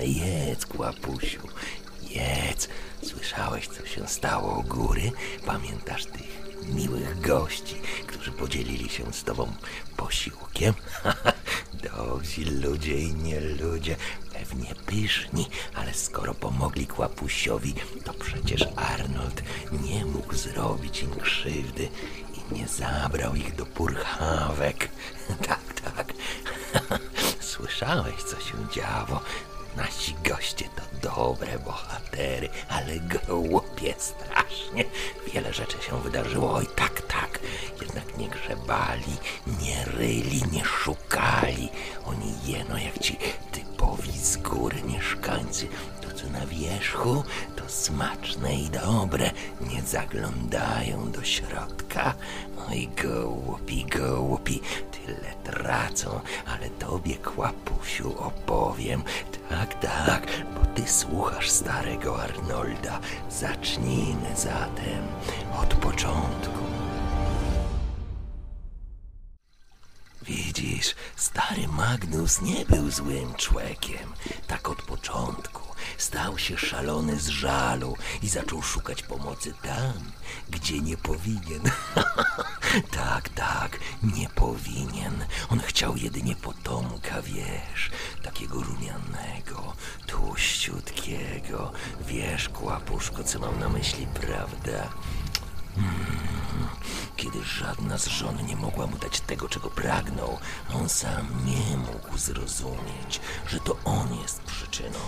Pyszne, jedz, kłapusiu, jedz. Słyszałeś, co się stało u góry? Pamiętasz tych miłych gości, którzy podzielili się z tobą posiłkiem? Dobrzy ludzie i nie ludzie, pewnie pyszni, ale skoro pomogli kłapusiowi, to przecież Arnold nie mógł zrobić im krzywdy i nie zabrał ich do purchawek. Tak, tak. Słyszałeś, co się działo? Nasi goście to dobre bohatery, ale głupie strasznie. Wiele rzeczy się wydarzyło, oj tak, tak. Jednak nie grzebali, nie ryli, nie szukali. Oni jeno jak ci typowi z góry mieszkańcy. To, co na wierzchu, to smaczne i dobre. Nie zaglądają do środka. Oj, głupi, głupi, tyle tracą, ale tobie, kłapusiu, opowiem. Tak, tak, bo ty słuchasz starego Arnolda. Zacznijmy zatem od początku. Widzisz, stary Magnus nie był złym człowiekiem. Tak od początku. Stał się szalony z żalu i zaczął szukać pomocy tam, gdzie nie powinien. tak, tak, nie powinien. On chciał jedynie potomka, wiesz, takiego rumianego, tłuściutkiego. Wiesz, kłapuszko, co mam na myśli, prawda? kiedy żadna z żon nie mogła mu dać tego, czego pragnął, on sam nie mógł zrozumieć, że to on jest przyczyną.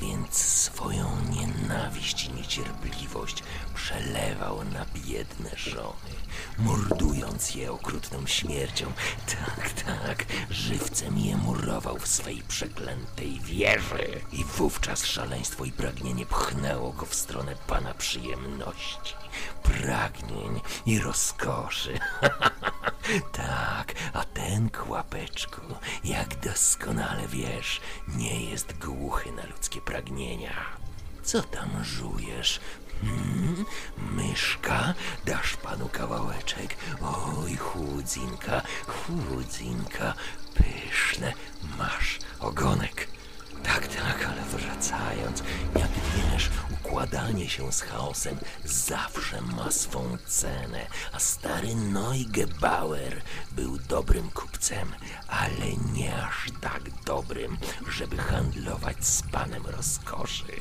Więc swoją nienawiść i niecierpliwość przelewał na biedne żony, mordując je okrutną śmiercią. Tak, tak, żywcem je murował w swej przeklętej wieży. I wówczas szaleństwo i pragnienie pchnęło go w stronę pana przyjemności, pragnień i rozkoszy. tak, a ten kłapeczku, jak doskonale wiesz, nie jest głuchy na ludzkie pragnienia. Co tam żujesz? Hmm? Myszka? Dasz panu kawałeczek? Oj, chudzinka, chudzinka, pyszne. Masz ogonek. Tak, tak, ale wracając, jak wiesz, układanie się z chaosem zawsze ma swą cenę, a stary Neugebauer był dobrym kupcem, ale nie aż tak dobrym, żeby handlować z panem rozkoszy.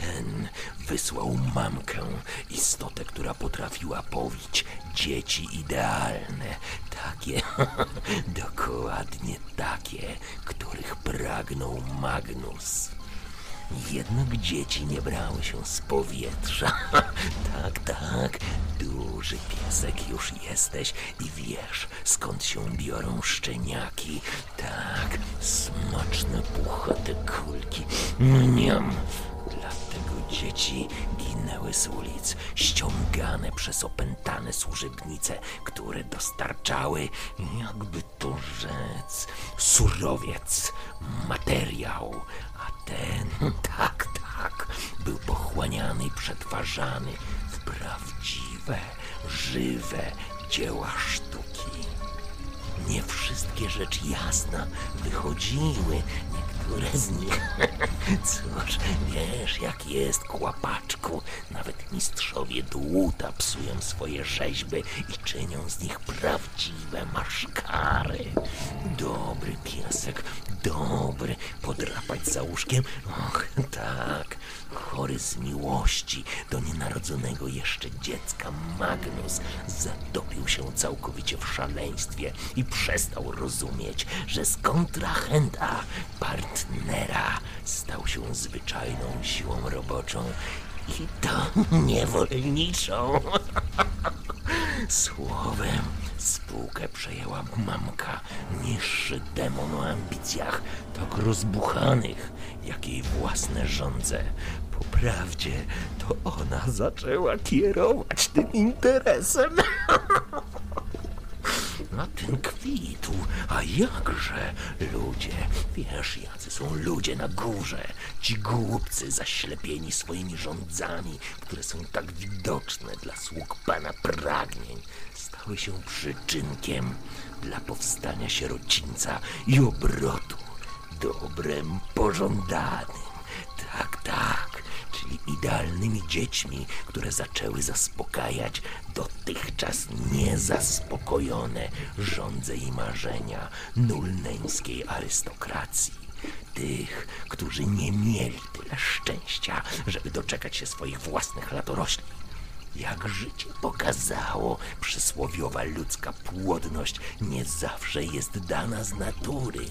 Ten wysłał mamkę, istotę, która potrafiła powić dzieci idealne, takie, dokładnie takie, których pragnął Magnus. Jednak dzieci nie brały się z powietrza. tak, tak, duży piesek już jesteś i wiesz, skąd się biorą szczeniaki. Tak, smaczne, puchate kulki. Mniam. Dlatego dzieci ginęły z ulic, ściągane przez opętane służebnice, które dostarczały, jakby to rzec, surowiec, materiał, ten, tak, tak, był pochłaniany i przetwarzany w prawdziwe, żywe dzieła sztuki. Nie wszystkie rzecz jasna wychodziły, niektóre z nich. Cóż, wiesz jak jest, kłapaczku. Nawet mistrzowie dłuta psują swoje rzeźby i czynią z nich prawdziwe maszkary. Dobry piesek, dobry, podrapać za łóżkiem? Och, tak, z miłości do nienarodzonego jeszcze dziecka Magnus zatopił się całkowicie w szaleństwie i przestał rozumieć, że z kontrahenta, partnera, się zwyczajną siłą roboczą i to niewolniczą. Słowem, spółkę przejęła mamka, niższy demon o ambicjach, tak rozbuchanych, jak jej własne żądze. Po prawdzie, to ona zaczęła kierować tym interesem. Na tym kwitł, a jakże ludzie, wiesz, jacy są ludzie na górze, ci głupcy zaślepieni swoimi rządzami, które są tak widoczne dla sług pana pragnień, stały się przyczynkiem dla powstania sierocińca i obrotu dobrem pożądanym. Tak, tak, czyli idealnymi dziećmi, które zaczęły zaspokajać dotychczas niezaspokojone żądze i marzenia nulneńskiej arystokracji. Tych, którzy nie mieli tyle szczęścia, żeby doczekać się swoich własnych latorośli. Jak życie pokazało, przysłowiowa ludzka płodność nie zawsze jest dana z natury.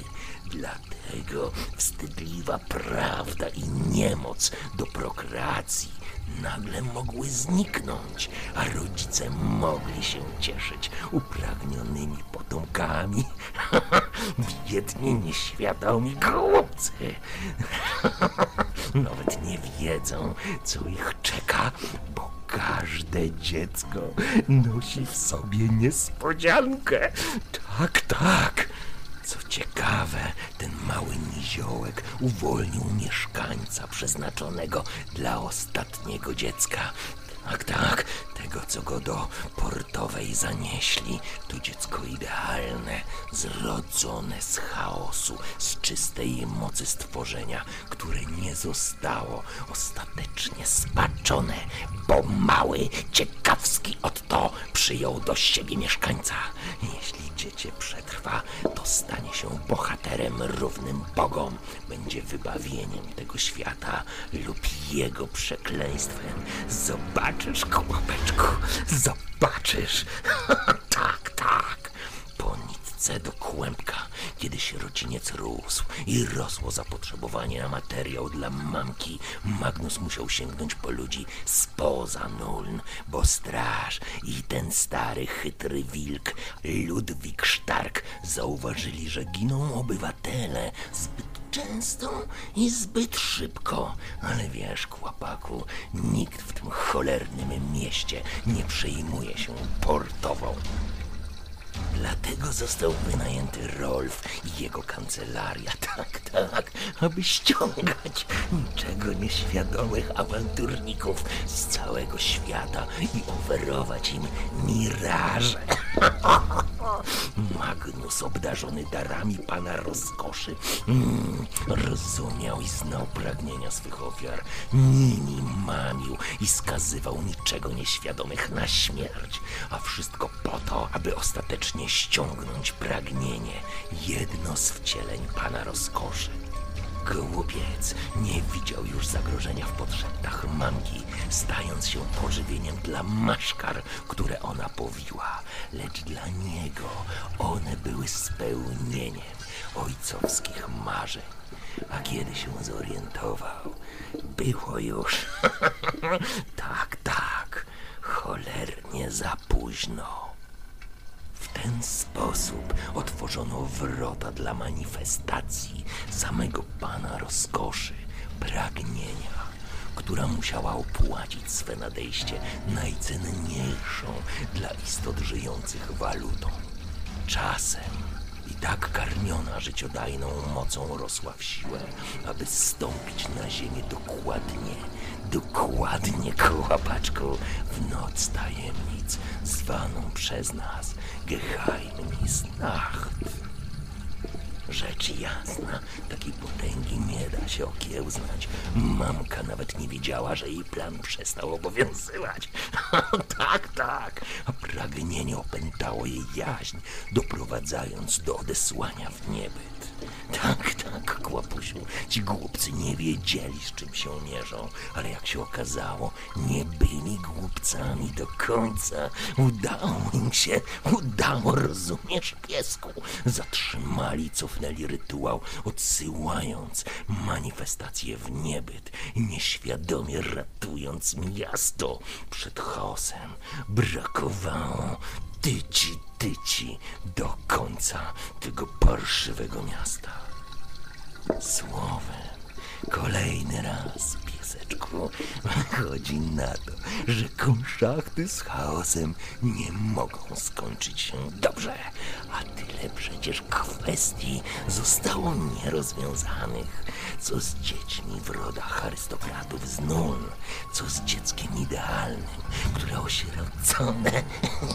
Dlatego wstydliwa prawda i niemoc do prokreacji nagle mogły zniknąć, a rodzice mogli się cieszyć upragnionymi potomkami. Biedni, nieświadomi głupcy. Nawet nie wiedzą, co ich czeka, bo każde dziecko nosi w sobie niespodziankę. Tak, tak. Co ciekawe, ten mały niziołek uwolnił mieszkańca przeznaczonego dla ostatniego dziecka. Tak, tak, tego co go do portowej zanieśli, to dziecko idealne, zrodzone z chaosu, z czystej mocy stworzenia, które nie zostało ostatecznie spaczone, bo mały, ciekawski Otto przyjął do siebie mieszkańca. Jeśli dziecię przetrwa, to stanie się bohaterem równym Bogom, będzie wybawieniem tego świata lub jego przekleństwem. Zobaczysz, chłopeczku, zobaczysz. tak, tak. Po nitce do kłębka, kiedy sierociniec rósł i rosło zapotrzebowanie na materiał dla mamki, Magnus musiał sięgnąć po ludzi spoza Nuln, bo straż i ten stary, chytry wilk, Ludwik Stark, zauważyli, że giną obywatele zbyt często i zbyt szybko. Ale wiesz, kłapaku, nikt w tym cholernym mieście nie przejmuje się portową. Dlatego został wynajęty Rolf i jego kancelaria, tak, tak, aby ściągać niczego nieświadomych awanturników z całego świata i oferować im miraże. Magnus, obdarzony darami pana rozkoszy, mm, rozumiał i znał pragnienia swych ofiar, nimi mamił i skazywał niczego nieświadomych na śmierć, a wszystko po to, aby ostatecznie ściągnąć pragnienie, jedno z wcieleń pana rozkoszy. Głupiec nie widział już zagrożenia w podszeptach mamki, stając się pożywieniem dla maszkar, które ona powiła, lecz dla niego one były spełnieniem ojcowskich marzeń. A kiedy się zorientował, było już tak, tak, cholernie za późno. Ten sposób otworzono wrota dla manifestacji samego pana rozkoszy, pragnienia, która musiała opłacić swe nadejście najcenniejszą dla istot żyjących walutą czasem. I tak karmiona życiodajną mocą rosła w siłę, aby stąpić na ziemię dokładnie, dokładnie, kołapaczku, w noc tajemnic, zwaną przez nas Geheimnisnacht. Rzecz jasna, takiej potęgi nie da się okiełznać. Mamka nawet nie wiedziała, że jej plan przestał obowiązywać. tak, tak. A pragnienie opętało jej jaźń, doprowadzając do odesłania w niebyt. Tak, tak, kłapusiu, ci głupcy nie wiedzieli, z czym się mierzą, ale jak się okazało, nie byli głupcami do końca. Udało im się, udało, rozumiesz, piesku? Zatrzymali, co cofnęli rytuał, odsyłając manifestację w niebyt nieświadomie ratując miasto przed chaosem. Brakowało tyci, tyci do końca tego parszywego miasta. Słowem, kolejny raz, pieseczku, wychodzi na to, że konszachty z chaosem nie mogą skończyć się dobrze, a tyle przecież kwestii zostało nierozwiązanych. Co z dziećmi w rodach arystokratów z Nul? Co z dzieckiem idealnym, które osierocone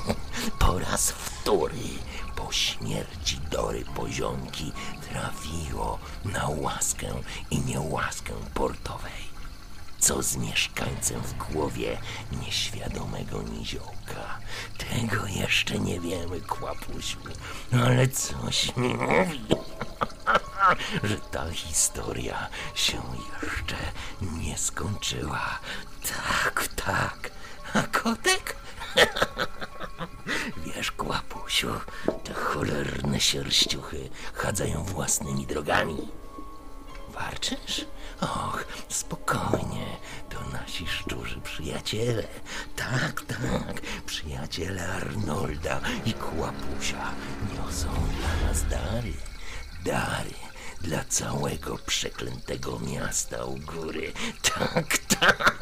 po raz wtóry po śmierci Dory Poziomki trafiło na łaskę i niełaskę portowej. Co z mieszkańcem w głowie nieświadomego niziołka? Tego jeszcze nie wiemy, kłapusiu, ale coś mi mówi, że ta historia się jeszcze nie skończyła. Tak, tak. A kotek? Wiesz, kłapusiu, te cholerne sierściuchy chadzają własnymi drogami. Warczysz? Och, spokojnie, to nasi szczurzy przyjaciele. Tak, tak, przyjaciele Arnolda i Kłapusia niosą dla nas dary. Dary dla całego przeklętego miasta u góry. Tak, tak.